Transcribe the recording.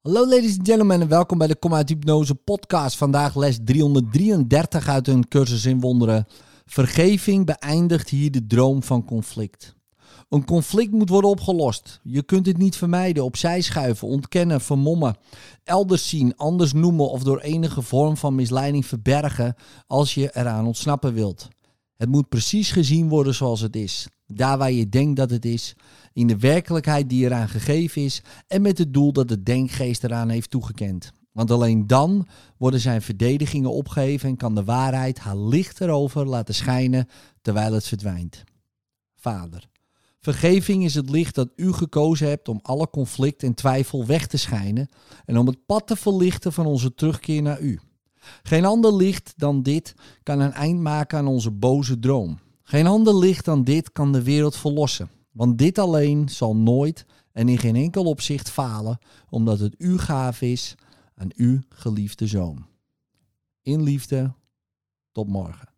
Hallo ladies and gentlemen en welkom bij de Kom uit Hypnose podcast. Vandaag les 333 uit een cursus in wonderen. Vergeving beëindigt hier de droom van conflict. Een conflict moet worden opgelost. Je kunt het niet vermijden, opzij schuiven, ontkennen, vermommen, elders zien, anders noemen of door enige vorm van misleiding verbergen als je eraan ontsnappen wilt. Het moet precies gezien worden zoals het is. Daar waar je denkt dat het is, in de werkelijkheid die eraan gegeven is en met het doel dat de denkgeest eraan heeft toegekend. Want alleen dan worden zijn verdedigingen opgeheven en kan de waarheid haar licht erover laten schijnen terwijl het verdwijnt. Vader, vergeving is het licht dat u gekozen hebt om alle conflict en twijfel weg te schijnen en om het pad te verlichten van onze terugkeer naar u. Geen ander licht dan dit kan een eind maken aan onze boze droom. Geen ander licht dan dit kan de wereld verlossen. Want dit alleen zal nooit en in geen enkel opzicht falen, omdat het uw gaaf is aan uw geliefde zoon. In liefde, tot morgen.